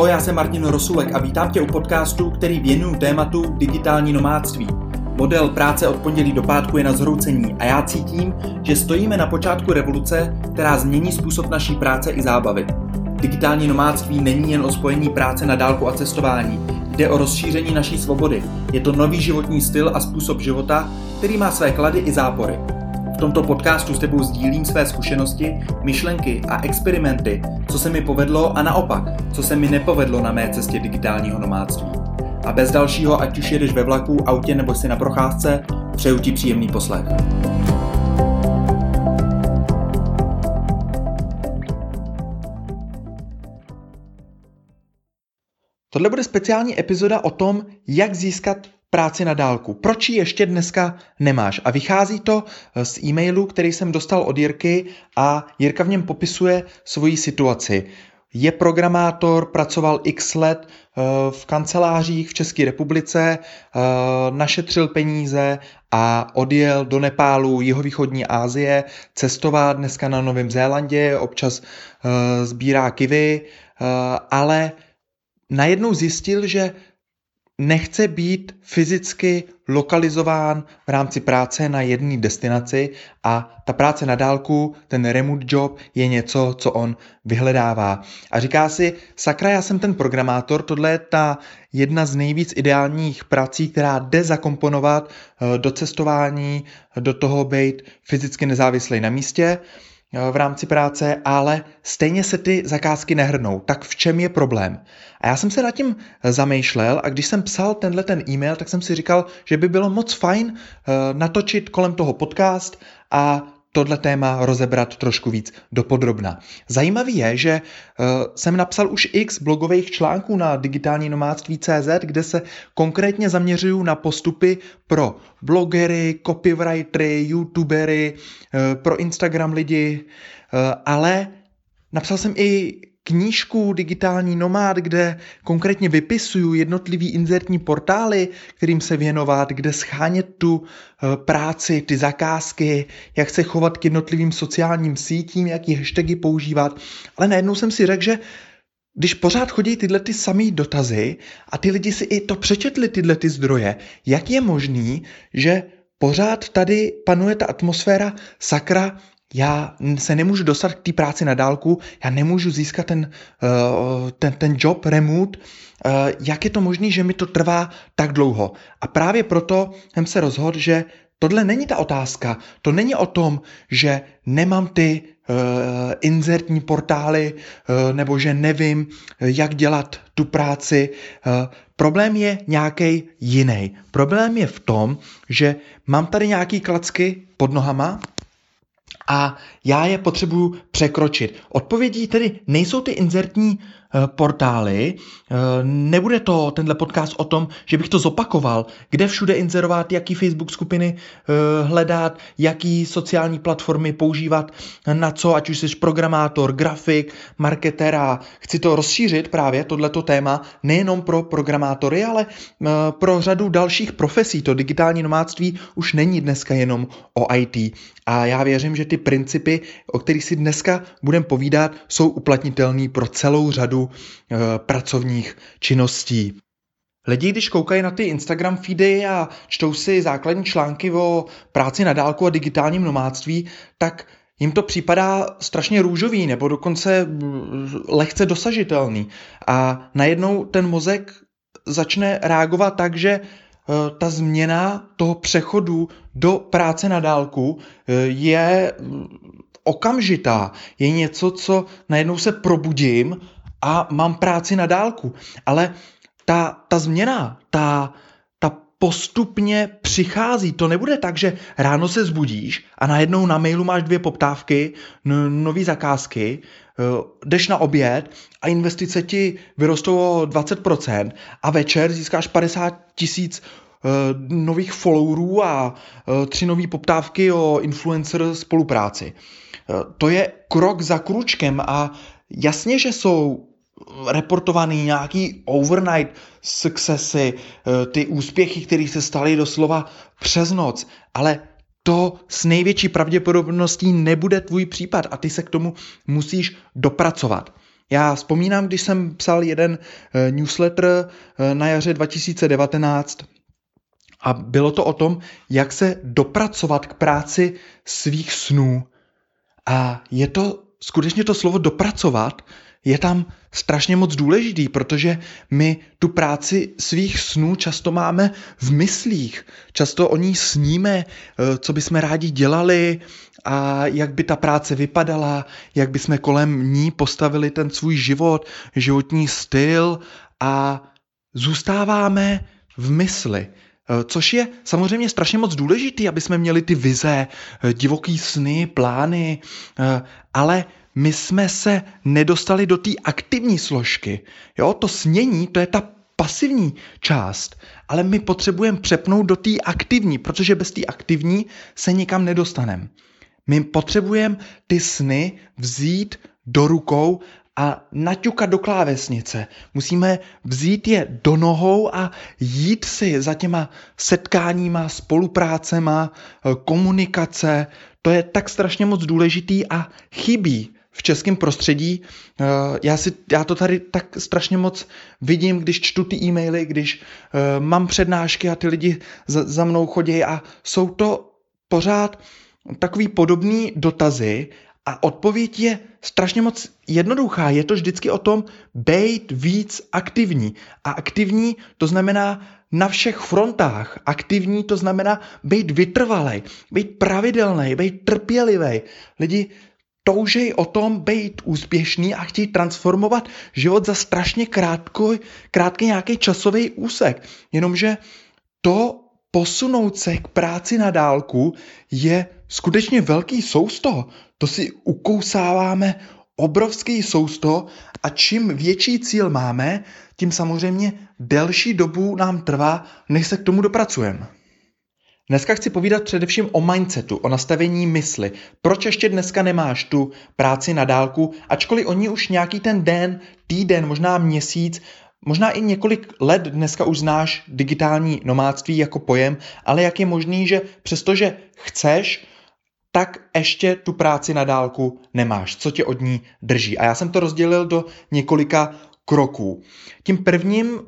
Ahoj, já jsem Martin Rosulek a vítám tě u podcastu, který věnuju tématu digitální nomádství. Model práce od pondělí do pátku je na zhroucení a já cítím, že stojíme na počátku revoluce, která změní způsob naší práce i zábavy. Digitální nomádství není jen o spojení práce na dálku a cestování, jde o rozšíření naší svobody. Je to nový životní styl a způsob života, který má své klady i zápory. V tomto podcastu s tebou sdílím své zkušenosti, myšlenky a experimenty, co se mi povedlo a naopak, co se mi nepovedlo na mé cestě digitálního nomádství. A bez dalšího, ať už jedeš ve vlaku, autě nebo si na procházce, přeju ti příjemný poslech. Tohle bude speciální epizoda o tom, jak získat práci na dálku. Proč ji ještě dneska nemáš? A vychází to eh, z e-mailu, který jsem dostal od Jirky a Jirka v něm popisuje svoji situaci. Je programátor, pracoval x let eh, v kancelářích v České republice, eh, našetřil peníze a odjel do Nepálu, jihovýchodní Asie, cestová dneska na Novém Zélandě, občas sbírá kivy, ale najednou zjistil, že nechce být fyzicky lokalizován v rámci práce na jedné destinaci a ta práce na dálku, ten remote job je něco, co on vyhledává. A říká si, sakra, já jsem ten programátor, tohle je ta jedna z nejvíc ideálních prací, která jde zakomponovat eh, do cestování, do toho být fyzicky nezávislý na místě v rámci práce, ale stejně se ty zakázky nehrnou. Tak v čem je problém? A já jsem se nad tím zamýšlel a když jsem psal tenhle ten e-mail, tak jsem si říkal, že by bylo moc fajn eh, natočit kolem toho podcast a tohle téma rozebrat trošku víc dopodrobna. Zajímavý je, že uh, jsem napsal už x blogových článků na digitální nomádství CZ, kde se konkrétně zaměřuju na postupy pro blogery, copywritery, youtubery, uh, pro Instagram lidi, uh, ale napsal jsem i knížku Digitální nomád, kde konkrétně vypisuju jednotlivý inzertní portály, kterým se věnovat, kde schánět tu eh, práci, ty zakázky, jak se chovat k jednotlivým sociálním sítím, jaký hashtagy používat. Ale najednou jsem si řekl, že když pořád chodí tyhle ty samé dotazy a ty lidi si i to přečetli tyhle ty zdroje, jak je možný, že pořád tady panuje ta atmosféra sakra, já se nemůžu dostat k té práci na dálku, já nemůžu získat ten, uh, ten, ten job remote, uh, jak je to možné, že mi to trvá tak dlouho. A právě proto jsem se rozhodl, že tohle není ta otázka. To není o tom, že nemám ty uh, portály uh, nebo že nevím, jak dělat tu práci. Uh, problém je nějaký jiný. Problém je v tom, že mám tady nějaký klacky pod nohama, a já je potřebuju překročit. Odpovědí tedy nejsou ty inzertní portály. Eh, nebude to tenhle podcast o tom, že bych to zopakoval, kde všude inzerovat, jaký Facebook skupiny eh, hledat, jaký sociální platformy používat, na co, ať už jsi programátor, grafik, marketer a chci to rozšířit právě, tohleto téma, nejenom pro programátory, ale pro řadu dalších profesí. To digitální nomádství už není dneska jenom o IT. A já věřím, že ty principy, o kterých si dneska budeme povídat, jsou uplatnitelné pro celou řadu e, pracovních činností. Lidi, když koukají na ty Instagram feedy a čtou si základní články o práci na dálku a digitálním nomádství, tak jim to připadá strašně růžový nebo dokonce lehce dosažitelný. A najednou ten mozek začne reagovat tak, že e, ta změna toho přechodu do práce na dálku e, je okamžitá. Je něco, co najednou se probudím a mám práci na dálku. Ale ta, ta změna, ta, ta postupně přichází. To nebude tak, že ráno se zbudíš a najednou na mailu máš dvě poptávky, nové zakázky, eh, jdeš na oběd a investice ti vyrostou o 20% a večer získáš 50 tisíc eh, nových followerů a eh, tři nové poptávky o influencer spolupráci. To je krok za kručkem a jasně, že jsou reportovaný nějaký overnight successy, eh, ty úspěchy, které se staly doslova přes noc, ale to s největší pravděpodobností nebude tvůj případ a ty se k tomu musíš dopracovat. Já vzpomínám, když jsem psal jeden eh, newsletter eh, na jaře 2019 a bylo to o tom, jak se dopracovat k práci svých snů. A je to skutečně to slovo dopracovat, je tam strašně moc důležitý, protože my tu práci svých snů často máme v myslích. Často o ní sníme, eh, co bychom rádi dělali a jak by ta práce vypadala, jak bychom kolem ní postavili ten svůj život, životní styl a zůstáváme v mysli. Eh, což je samozřejmě strašně moc důležitý, aby jsme měli ty vize, eh, divoký sny, plány, ale my jsme se nedostali do té aktivní složky. Jo, to snění, to je ta pasivní část, ale my potřebujeme přepnout do té aktivní, protože bez té aktivní se nikam nedostaneme. My potřebujeme ty sny vzít do rukou a naťukat do klávesnice. Musíme vzít je do nohou a jít si za těma setkáníma, spoluprácema, komunikace. To je tak strašně moc důležitý a chybí v českém prostředí. Eh, já, si, já to tady tak strašně moc vidím, když čtu ty e-maily, když uh, mám přednášky a ty lidi za, za mnou chodí a jsou to pořád takový podobný dotazy a odpověď je strašně moc jednoduchá. Je to vždycky o tom být víc aktivní. A aktivní to znamená na všech frontách. Aktivní to znamená být vytrvalej, být pravidelný, být trpělivý. Lidi toužej o tom být úspěšný a chtějí transformovat život za strašně krátko, krátký nějaký časový úsek. Jenomže to posunout se k práci na dálku je skutečně velký sousto. To si ukousáváme obrovský sousto a čím větší cíl máme, tím samozřejmě delší dobu nám trvá, než se k tomu dopracujeme. Dneska chci povídat především o mindsetu, o nastavení mysli. Proč ještě dneska nemáš tu práci na dálku, ačkoliv oni už nějaký ten den, týden, možná měsíc, možná i několik let dneska už znáš digitální nomádství jako pojem, ale jak je možný, že přestože chceš, tak ještě tu práci na dálku nemáš. Co tě od ní drží? A já jsem to rozdělil do několika kroků. Tím prvním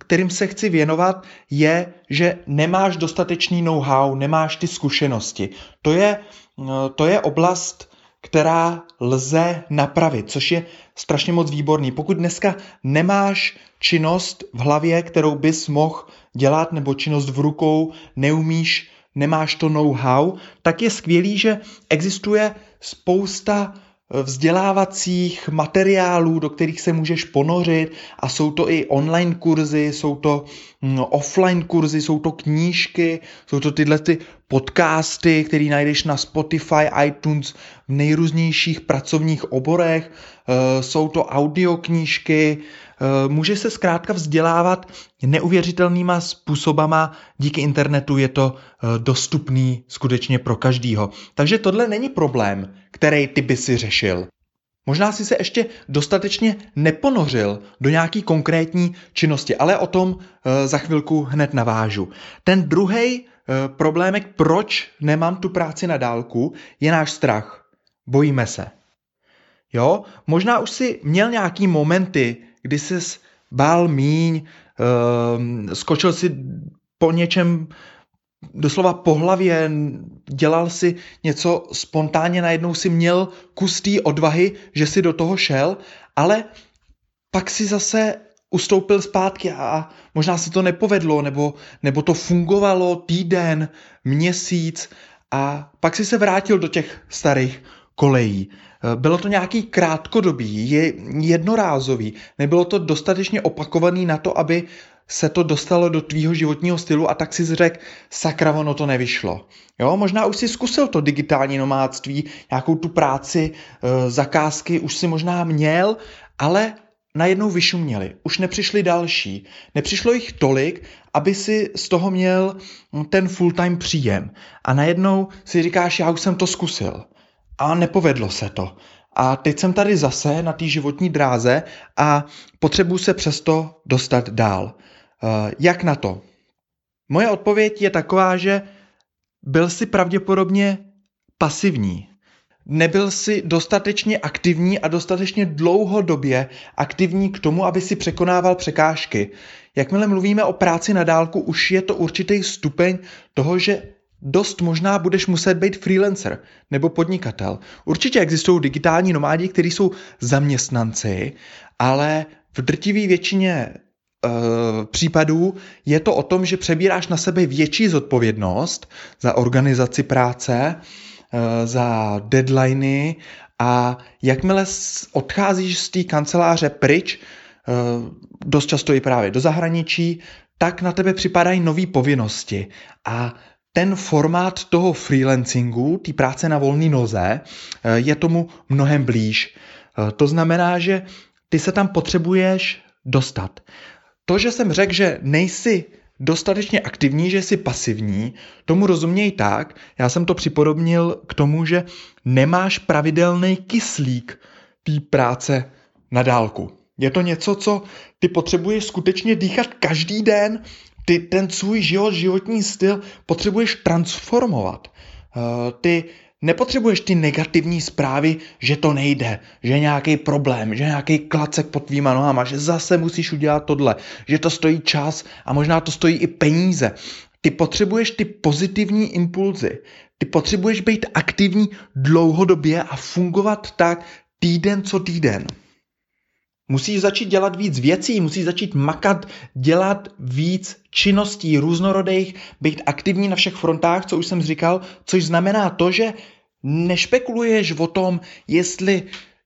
kterým se chci věnovat, je, že nemáš dostatečný know-how, nemáš ty zkušenosti. To je, no, to je oblast, která lze napravit, což je strašně moc výborný. Pokud dneska nemáš činnost v hlavě, kterou bys mohl dělat, nebo činnost v rukou, neumíš, nemáš to know-how, tak je skvělý, že existuje spousta vzdělávacích materiálů, do kterých se můžeš ponořit. A jsou to i online kurzy, jsou to mm, offline kurzy, jsou to knížky, jsou to tyhle ty podcasty, které najdeš na Spotify, iTunes, v nejrůznějších pracovních oborech, eh, jsou to audioknížky, může se zkrátka vzdělávat neuvěřitelnýma způsobama, díky internetu je to eh, dostupný skutečně pro každýho. Takže tohle není problém, který ty by si řešil. Možná si se ještě dostatečně neponořil do nějaký konkrétní činnosti, ale o tom za chvilku hned navážu. Ten druhý problémek, proč nemám tu práci na dálku, je náš strach. Bojíme se. Jo, možná už si měl nějaký momenty, kdy jsi bál míň, uh, skočil si po něčem doslova po hlavě, dělal si něco spontánně, najednou si měl kus té odvahy, že si do toho šel, ale pak si zase ustoupil zpátky a možná se to nepovedlo, nebo, nebo to fungovalo týden, měsíc a pak si se vrátil do těch starých kolejí. Eh, bylo to nějaký krátkodobý, je jednorázový, nebylo to dostatečně opakovaný na to, aby se to dostalo do tvýho životního stylu a tak si řekl, sakra, ono to nevyšlo. Jo, možná už si zkusil to digitální nomádství, nějakou tu práci, eh, zakázky už si možná měl, ale najednou vyšuměli. Už nepřišli další. Nepřišlo jich tolik, aby si z toho měl ten full-time příjem. A najednou si říkáš, já už jsem to zkusil a nepovedlo se to. A teď jsem tady zase na té životní dráze a potřebuji se přesto dostat dál. Eh, jak na to? Moje odpověď je taková, že byl si pravděpodobně pasivní. nebyl si dostatečně aktivní a dostatečně dlouhodobě aktivní k tomu, aby si překonával překážky. Jakmile mluvíme o práci na dálku, už je to určitý stupeň toho, že dost možná budeš muset být freelancer nebo podnikatel. Určitě existují digitální nomádi, kteří jsou zaměstnanci, ale v drtivé většině e, případů je to o tom, že přebíráš na sebe větší zodpovědnost za organizaci práce, e, za deadliny a jakmile odcházíš z té kanceláře pryč, e, dost často i právě do zahraničí, tak na tebe připadají nové povinnosti a ten formát toho freelancingu, té práce na volné noze, eh, je tomu mnohem blíž. Eh, to znamená, že ty se tam potřebuješ dostat. To, že jsem řekl, že nejsi dostatečně aktivní, že jsi pasivní, tomu rozuměj tak, já jsem to připodobnil k tomu, že nemáš pravidelný kyslík té práce na dálku. Je to něco, co ty potřebuješ skutečně dýchat každý den, ty ten svůj život, životní styl potřebuješ transformovat. Uh, ty nepotřebuješ ty negativní zprávy, že to nejde, že je nějaký problém, že je nějaký klacek pod tvýma nohama, že zase musíš udělat tohle, že to stojí čas a možná to stojí i peníze. Ty potřebuješ ty pozitivní impulzy. Ty potřebuješ být aktivní dlouhodobě a fungovat tak týden co týden. Musíš začít dělat víc věcí, musíš začít makat, dělat víc činností různorodých, být aktivní na všech frontách, co už jsem říkal, což znamená to, že nešpekuluješ o tom, jestli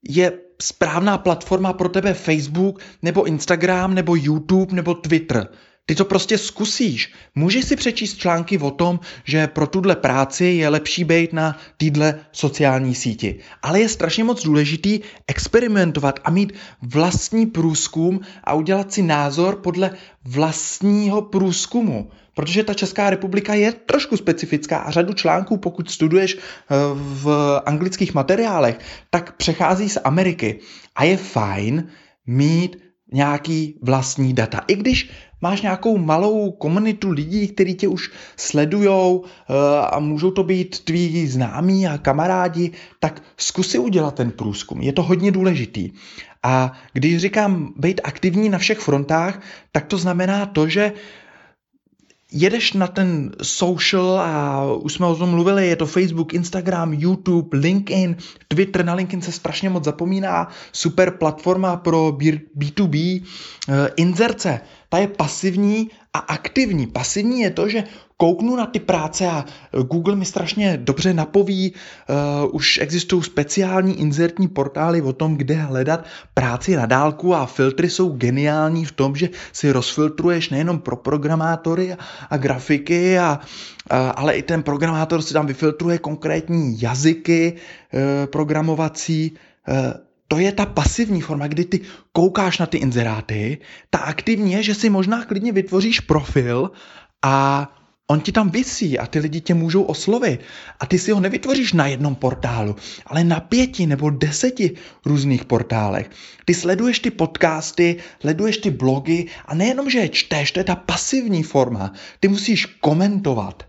je správná platforma pro tebe Facebook, nebo Instagram, nebo YouTube, nebo Twitter. Ty to prostě zkusíš. Můžeš si přečíst články o tom, že pro tuhle práci je lepší být na týdle sociální síti. Ale je strašně moc důležitý experimentovat a mít vlastní průzkum a udělat si názor podle vlastního průzkumu. Protože ta Česká republika je trošku specifická a řadu článků, pokud studuješ eh, v anglických materiálech, tak přechází z Ameriky. A je fajn mít nějaký vlastní data. I když máš nějakou malou komunitu lidí, kteří tě už sledujou eh, a můžou to být tví známí a kamarádi, tak zkusy udělat ten průzkum. Je to hodně důležitý. A když říkám být aktivní na všech frontách, tak to znamená to, že jedeš na ten social a už jsme o tom mluvili, je to Facebook, Instagram, YouTube, LinkedIn, Twitter, na LinkedIn se strašně moc zapomíná, super platforma pro B2B, eh, inzerce, ta je pasivní a aktivní. Pasivní je to, že kouknu na ty práce a Google mi strašně dobře napoví, uh, už existují speciální inzertní portály o tom, kde hledat práci na dálku a filtry jsou geniální v tom, že si rozfiltruješ nejenom pro programátory a, a grafiky, a, a, ale i ten programátor si tam vyfiltruje konkrétní jazyky uh, programovací, uh, to je ta pasivní forma, kdy ty koukáš na ty inzeráty. Ta aktivní je, že si možná klidně vytvoříš profil a on ti tam visí a ty lidi tě můžou oslovit. A ty si ho nevytvoříš na jednom portálu, ale na pěti nebo deseti různých portálech. Ty sleduješ ty podcasty, sleduješ ty blogy a nejenom, že je čteš, to je ta pasivní forma. Ty musíš komentovat.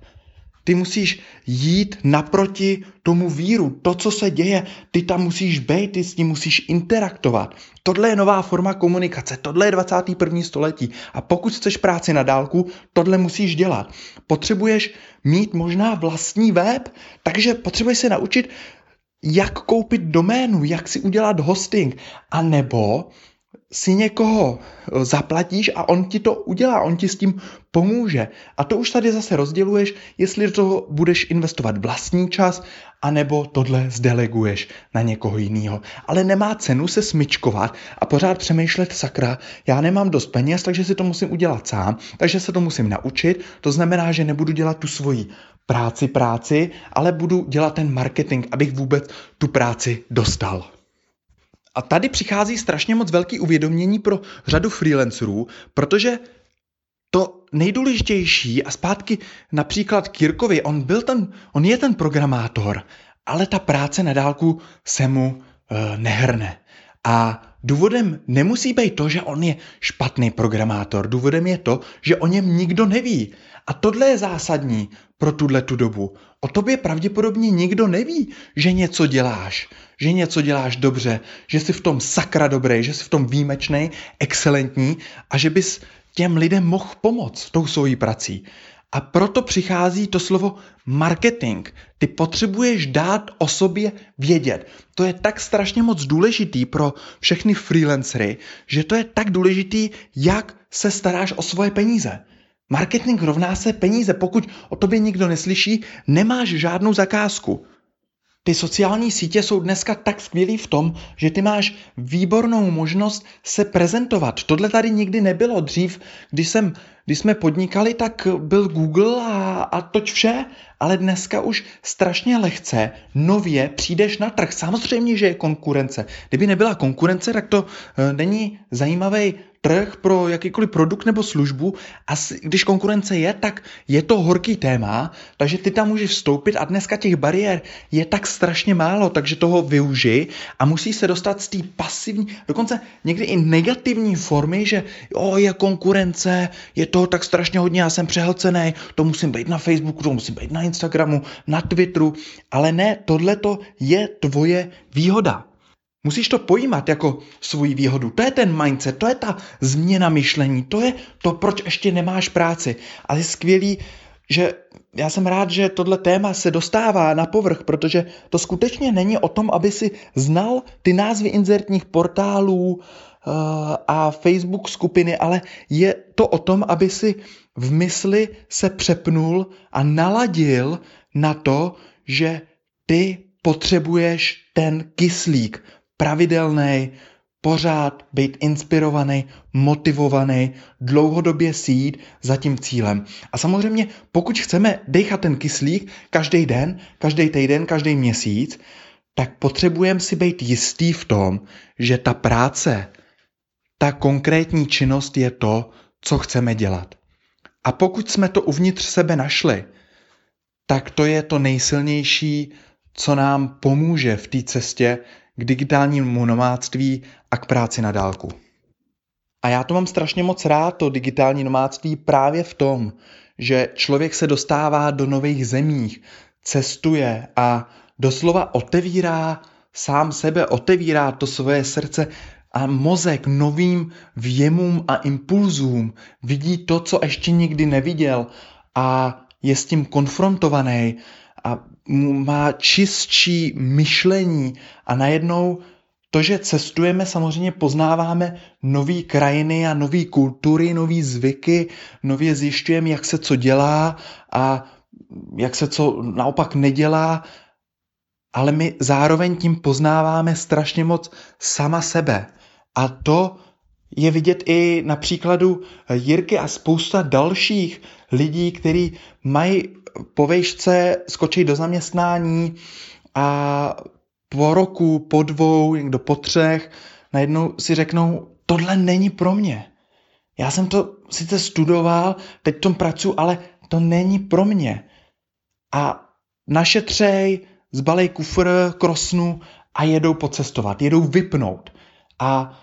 Ty musíš jít naproti tomu víru, to, co se děje, ty tam musíš být, ty s ním musíš interaktovat. Tohle je nová forma komunikace, tohle je 21. století. A pokud chceš práci na dálku, tohle musíš dělat. Potřebuješ mít možná vlastní web, takže potřebuješ se naučit, jak koupit doménu, jak si udělat hosting, a nebo si někoho eh, zaplatíš a on ti to udělá, on ti s tím pomůže. A to už tady zase rozděluješ, jestli do toho budeš investovat vlastní čas, anebo tohle zdeleguješ na někoho jiného. Ale nemá cenu se smyčkovat a pořád přemýšlet, sakra, já nemám dost peněz, takže si to musím udělat sám, takže se to musím naučit. To znamená, že nebudu dělat tu svoji práci práci, ale budu dělat ten marketing, abych vůbec tu práci dostal. A tady přichází strašně moc velký uvědomění pro řadu freelancerů, protože to nejdůležitější a zpátky například Kirkovi, on byl ten, on je ten programátor, ale ta práce na dálku se mu e, nehrne. A důvodem nemusí být to, že on je špatný programátor. Důvodem je to, že o něm nikdo neví. A tohle je zásadní pro tuhle tu dobu. O tobě pravděpodobně nikdo neví, že něco děláš, že něco děláš dobře, že jsi v tom sakra dobrý, že jsi v tom výjimečný, excelentní a že bys těm lidem mohl pomoct tou svojí prací. A proto přichází to slovo marketing. Ty potřebuješ dát o sobě vědět. To je tak strašně moc důležitý pro všechny freelancery, že to je tak důležitý, jak se staráš o svoje peníze. Marketing rovná se peníze. Pokud o tobě nikdo neslyší, nemáš žádnou zakázku. Ty sociální sítě jsou dneska tak skvělý v tom, že ty máš výbornou možnost se prezentovat. Tohle tady nikdy nebylo dřív, když, jsem, když jsme podnikali, tak byl Google a, a toč vše, ale dneska už strašně lehce, nově přijdeš na trh. Samozřejmě, že je konkurence. Kdyby nebyla konkurence, tak to e, není zajímavý trh pro jakýkoliv produkt nebo službu a když konkurence je, tak je to horký téma, takže ty tam můžeš vstoupit a dneska těch bariér je tak strašně málo, takže toho využij a musí se dostat z té pasivní, dokonce někdy i negativní formy, že jo, je konkurence, je toho tak strašně hodně, já jsem přehlcený, to musím být na Facebooku, to musím být na Instagramu, na Twitteru, ale ne, tohle je tvoje výhoda. Musíš to pojímat jako svoji výhodu. To je ten mindset, to je ta změna myšlení, to je to, proč ještě nemáš práci. Ale je skvělý, že já jsem rád, že tohle téma se dostává na povrch, protože to skutečně není o tom, aby si znal ty názvy inzertních portálů uh, a Facebook skupiny, ale je to o tom, aby si v mysli se přepnul a naladil na to, že ty potřebuješ ten kyslík, pravidelný, pořád být inspirovaný, motivovaný, dlouhodobě sít za tím cílem. A samozřejmě, pokud chceme dechat ten kyslík každý den, každý týden, každý měsíc, tak potřebujeme si být jistý v tom, že ta práce, ta konkrétní činnost je to, co chceme dělat. A pokud jsme to uvnitř sebe našli, tak to je to nejsilnější, co nám pomůže v té cestě k digitálnímu nomádství a k práci na dálku. A já to mám strašně moc rád, to digitální nomádství právě v tom, že člověk se dostává do nových zemích, cestuje a doslova otevírá sám sebe, otevírá to svoje srdce a mozek novým věmům a impulzům, vidí to, co ještě nikdy neviděl a je s tím konfrontovaný a má čistší myšlení a najednou to, že cestujeme, samozřejmě poznáváme nové krajiny a nové kultury, nové zvyky, nově zjišťujeme, jak se co dělá a jak se co naopak nedělá, ale my zároveň tím poznáváme strašně moc sama sebe. A to je vidět i na příkladu Jirky a spousta dalších lidí, kteří mají po vejšce skočí do zaměstnání a po roku, po dvou, někdo po třech, najednou si řeknou, tohle není pro mě. Já jsem to sice studoval, teď tom pracuji, ale to není pro mě. A našetřej, zbalej kufr, krosnu a jedou pocestovat, jedou vypnout. A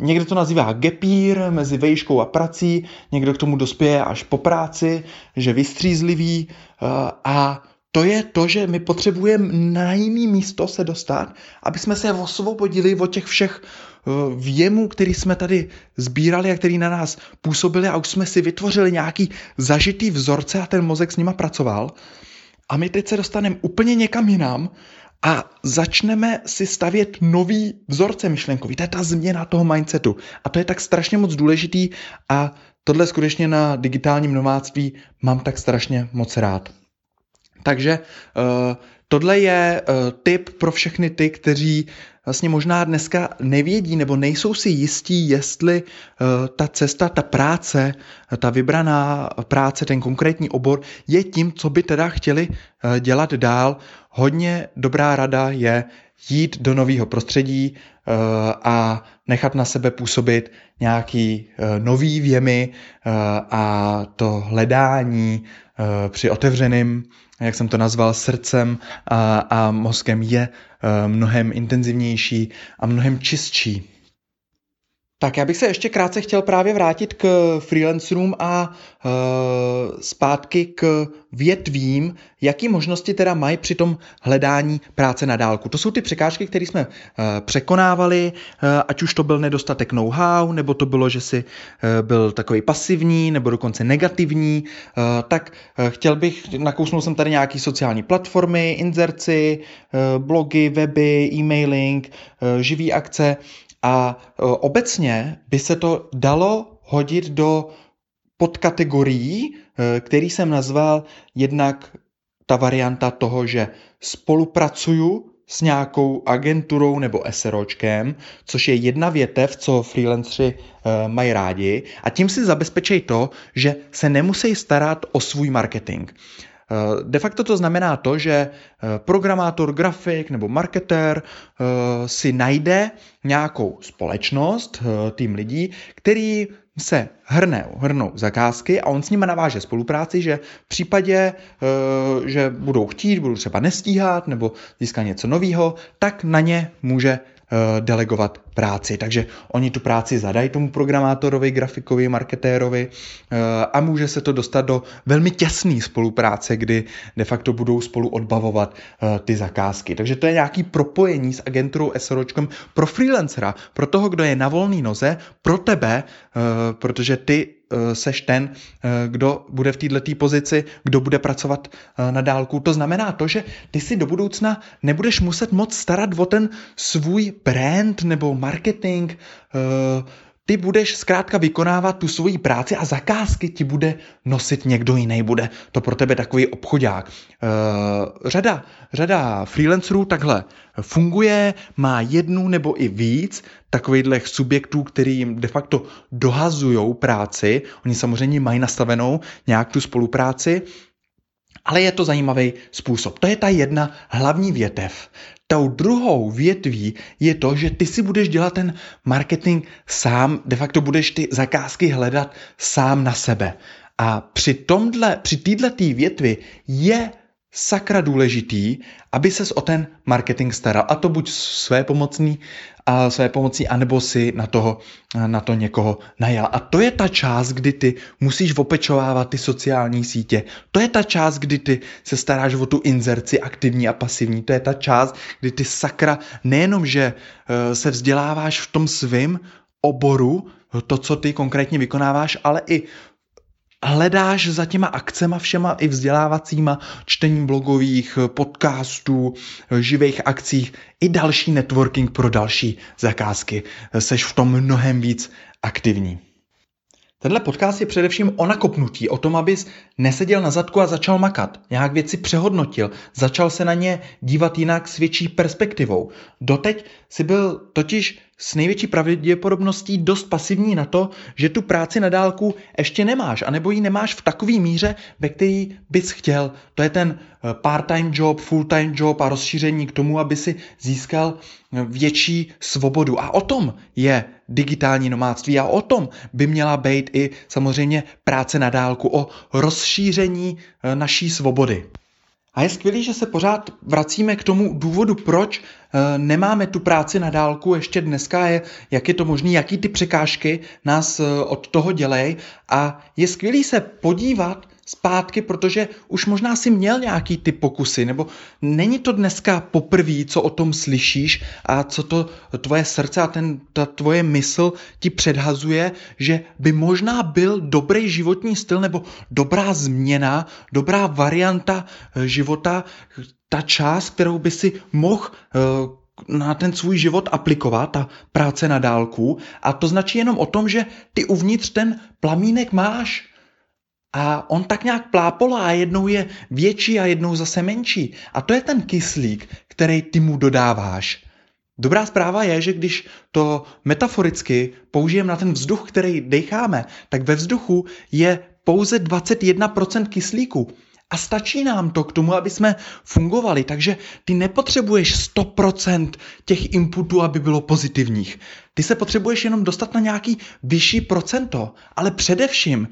někdo to nazývá gepír mezi vejškou a prací, někdo k tomu dospěje až po práci, že vystřízlivý uh, a to je to, že my potřebujeme na jiný místo se dostat, aby jsme se osvobodili od těch všech uh, věmů, který jsme tady sbírali a který na nás působili a už jsme si vytvořili nějaký zažitý vzorce a ten mozek s nima pracoval. A my teď se dostaneme úplně někam jinam a začneme si stavět nový vzorce myšlenkový. To je ta změna toho mindsetu. A to je tak strašně moc důležitý a tohle skutečně na digitálním nomádství mám tak strašně moc rád. Takže uh, tohle je uh, tip pro všechny ty, kteří vlastně možná dneska nevědí nebo nejsou si jistí, jestli uh, ta cesta, ta práce, ta vybraná práce, ten konkrétní obor je tím, co by teda chtěli uh, dělat dál. Hodně dobrá rada je jít do nového prostředí a nechat na sebe působit nějaký nový věmy a to hledání při otevřeným jak jsem to nazval, srdcem a, a mozkem je uh, mnohem intenzivnější a mnohem čistší. Tak já bych se ještě krátce chtěl právě vrátit k freelancerům a e, zpátky k větvím, jaký možnosti teda mají při tom hledání práce na dálku. To jsou ty překážky, které jsme e, překonávali, e, ať už to byl nedostatek know-how, nebo to bylo, že si e, byl takový pasivní, nebo dokonce negativní, e, tak e, chtěl bych, nakousnul jsem tady nějaký sociální platformy, inzerci, e, blogy, weby, e-mailing, e, živý akce, a e, obecně by se to dalo hodit do podkategorií, e, který jsem nazval jednak ta varianta toho, že spolupracuju s nějakou agenturou nebo SROčkem, což je jedna větev, co freelanceri e, mají rádi a tím si zabezpečí to, že se nemusí starat o svůj marketing. Eh, de facto to znamená to, že eh, programátor, grafik nebo marketér eh, si najde nějakou společnost, tým lidí, který se hrne, hrnou zakázky a on s nimi naváže spolupráci, že v případě, že budou chtít, budou třeba nestíhat nebo získat něco nového, tak na ně může delegovat práci. Takže oni tu práci zadají tomu programátorovi, grafikovi, marketérovi eh, a může se to dostat do velmi těsné spolupráce, kdy de facto budou spolu odbavovat eh, ty zakázky. Takže to je nějaký propojení s agenturou SROčkem pro freelancera, pro toho, kdo je na volné noze, pro tebe, protože ty Eh, seš ten, eh, kdo bude v této pozici, kdo bude pracovat eh, na dálku. To znamená to, že ty si do budoucna nebudeš muset moc starat o ten svůj brand nebo marketing, ty budeš zkrátka vykonávat tu svoji práci a zakázky ti bude nosit někdo jiný, bude to pro tebe takový obchodák. Uh, řada, řada freelancerů takhle funguje, má jednu nebo i víc takových subjektů, který jim de facto dohazují práci. Oni samozřejmě mají nastavenou nějak tu spolupráci, ale je to zajímavý způsob. To je ta jedna hlavní větev. Tou druhou větví je to, že ty si budeš dělat ten marketing sám, de facto budeš ty zakázky hledat sám na sebe. A při tomhle, při této větvi je sakra důležitý, aby ses o ten marketing staral. A to buď své pomocný, a své pomocí, anebo si na, toho, na to někoho najal. A to je ta část, kdy ty musíš opečovávat ty sociální sítě. To je ta část, kdy ty se staráš o tu inzerci aktivní a pasivní. To je ta část, kdy ty sakra nejenom, že eh, se vzděláváš v tom svém oboru, to, co ty konkrétně vykonáváš, ale i hledáš za těma akcema všema i vzdělávacíma, čtením blogových podcastů, živých akcích i další networking pro další zakázky. Seš v tom mnohem víc aktivní. Tenhle podcast je především o nakopnutí, o tom, abys neseděl na zadku a začal makat, nějak věci přehodnotil, začal se na ně dívat jinak s větší perspektivou. Doteď si byl totiž s největší pravděpodobností dost pasivní na to, že tu práci na dálku ještě nemáš, anebo ji nemáš v takové míře, ve který bys chtěl. To je ten eh, part-time job, full-time job a rozšíření k tomu, aby si získal eh, větší svobodu. A o tom je digitální nomádství a o tom by měla být i samozřejmě práce na dálku, o rozšíření eh, naší svobody. A je skvělé, že se pořád vracíme k tomu důvodu, proč e, nemáme tu práci na dálku ještě dneska, je, jak je to možné, jaký ty překážky nás e, od toho dělej. A je skvělé se podívat zpátky, protože už možná si měl nějaký ty pokusy, nebo není to dneska poprvé, co o tom slyšíš a co to tvoje srdce a ten, ta tvoje mysl ti předhazuje, že by možná byl dobrý životní styl nebo dobrá změna, dobrá varianta eh, života, ta část, kterou by si mohl eh, na ten svůj život aplikovat, ta práce na dálku. A to značí jenom o tom, že ty uvnitř ten plamínek máš a on tak nějak plápolá a jednou je větší a jednou zase menší. A to je ten kyslík, který ty mu dodáváš. Dobrá zpráva je, že když to metaforicky použijeme na ten vzduch, který decháme, tak ve vzduchu je pouze 21% kyslíku. A stačí nám to k tomu, aby jsme fungovali, takže ty nepotřebuješ 100% těch inputů, aby bylo pozitivních. Ty se potřebuješ jenom dostat na nějaký vyšší procento, ale především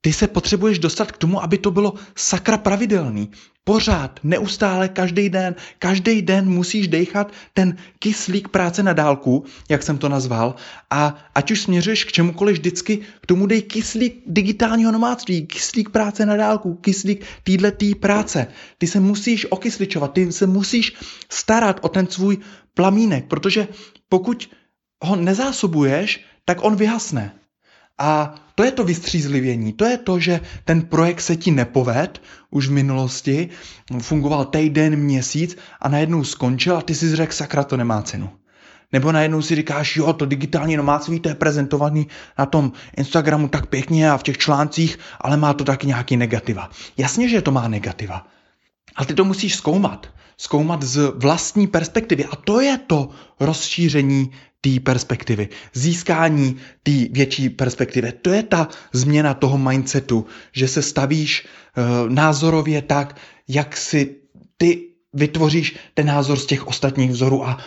ty se potřebuješ dostat k tomu, aby to bylo sakra pravidelný. Pořád, neustále, každý den, každý den musíš dechat ten kyslík práce na dálku, jak jsem to nazval, a ať už směřuješ k čemukoliv vždycky, k tomu dej kyslík digitálního nomádství, kyslík práce na dálku, kyslík týhletý práce. Ty se musíš okysličovat, ty se musíš starat o ten svůj plamínek, protože pokud ho nezásobuješ, tak on vyhasne. A to je to vystřízlivění, to je to, že ten projekt se ti nepoved už v minulosti, fungoval týden, měsíc a najednou skončil a ty si řekl, sakra, to nemá cenu. Nebo najednou si říkáš, jo, to digitální nomádství, to je prezentovaný na tom Instagramu tak pěkně a v těch článcích, ale má to taky nějaký negativa. Jasně, že to má negativa. Ale ty to musíš zkoumat. Zkoumat z vlastní perspektivy. A to je to rozšíření té perspektivy, získání té větší perspektivy. To je ta změna toho mindsetu, že se stavíš uh, názorově tak, jak si ty vytvoříš ten názor z těch ostatních vzorů a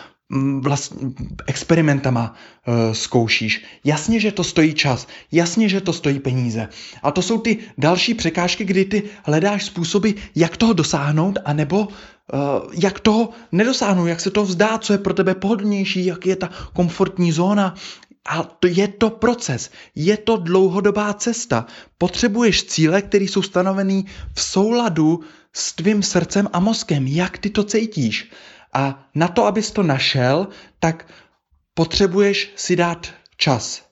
vlastně experimentama uh, zkoušíš. Jasně, že to stojí čas, jasně, že to stojí peníze. A to jsou ty další překážky, kdy ty hledáš způsoby, jak toho dosáhnout, anebo jak toho nedosáhnout, jak se to vzdá, co je pro tebe pohodlnější, jak je ta komfortní zóna. A to je to proces, je to dlouhodobá cesta. Potřebuješ cíle, které jsou stanovený v souladu s tvým srdcem a mozkem, jak ty to cítíš. A na to, abys to našel, tak potřebuješ si dát čas.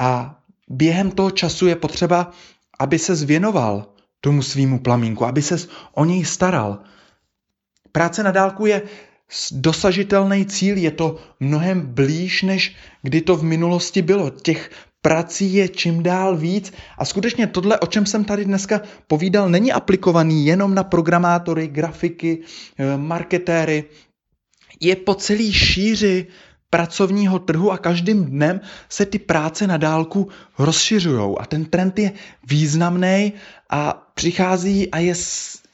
A během toho času je potřeba, aby se zvěnoval tomu svýmu plamínku, aby se o něj staral. Práce na dálku je dosažitelný cíl, je to mnohem blíž, než kdy to v minulosti bylo. Těch prací je čím dál víc a skutečně tohle, o čem jsem tady dneska povídal, není aplikovaný jenom na programátory, grafiky, eh, marketéry, je po celý šíři pracovního trhu a každým dnem se ty práce na dálku rozšiřují a ten trend je významný a přichází a je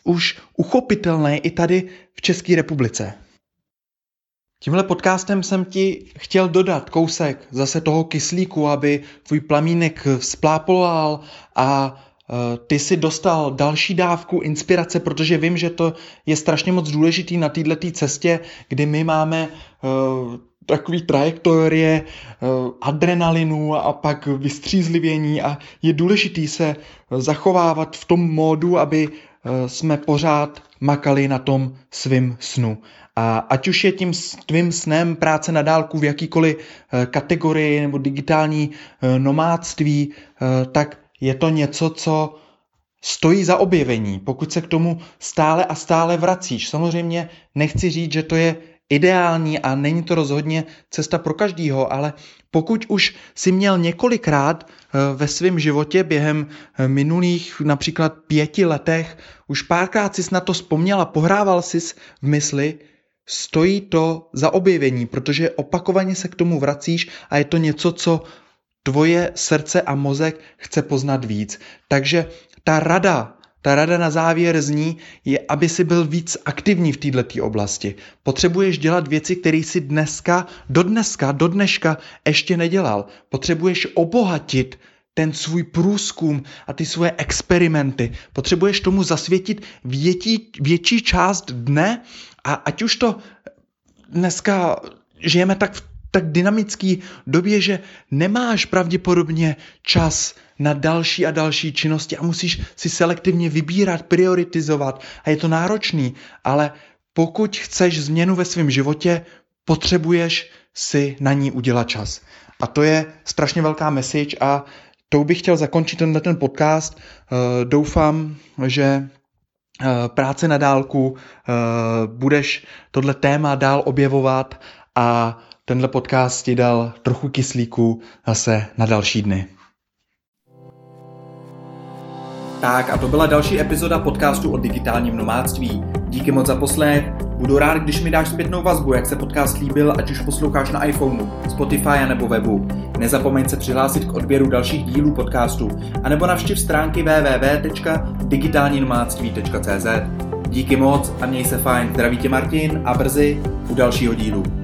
už uchopitelný i tady v České republice. Tímhle podcastem jsem ti chtěl dodat kousek zase toho kyslíku, aby tvůj plamínek splápolal a e, ty si dostal další dávku inspirace, protože vím, že to je strašně moc důležitý na této cestě, kdy my máme uh, takový trajektorie uh, adrenalinu a pak vystřízlivění a je důležitý se zachovávat v tom módu, aby jsme pořád makali na tom svým snu. A ať už je tím tvým snem práce na dálku v jakýkoliv eh, kategorii nebo digitální eh, nomádství, eh, tak je to něco, co stojí za objevení, pokud se k tomu stále a stále vracíš. Samozřejmě nechci říct, že to je ideální a není to rozhodně cesta pro každýho, ale pokud už si měl několikrát ve svém životě během minulých například pěti letech, už párkrát jsi na to vzpomněl a pohrával jsi v mysli, stojí to za objevení, protože opakovaně se k tomu vracíš a je to něco, co tvoje srdce a mozek chce poznat víc. Takže ta rada, ta rada na závěr zní, je, aby si byl víc aktivní v této oblasti. Potřebuješ dělat věci, které si dneska, do dneska, do dneška ještě nedělal. Potřebuješ obohatit ten svůj průzkum a ty svoje experimenty. Potřebuješ tomu zasvětit větší, větší část dne a ať už to dneska žijeme tak v tak dynamický době, že nemáš pravděpodobně čas na další a další činnosti a musíš si selektivně vybírat, prioritizovat a je to náročný, ale pokud chceš změnu ve svém životě, potřebuješ si na ní udělat čas. A to je strašně velká message a tou bych chtěl zakončit tenhle ten podcast. Uh, doufám, že uh, práce na dálku uh, budeš tohle téma dál objevovat a tenhle podcast ti dal trochu kyslíku zase na další dny. Tak a to byla další epizoda podcastu o digitálním nomádství. Díky moc za poslech. Budu rád, když mi dáš zpětnou vazbu, jak se podcast líbil, ať už posloucháš na iPhoneu, Spotify nebo webu. Nezapomeň se přihlásit k odběru dalších dílů podcastu, anebo navštiv stránky www.digitálninomádství.cz. Díky moc a měj se fajn. Zdraví tě Martin a brzy u dalšího dílu.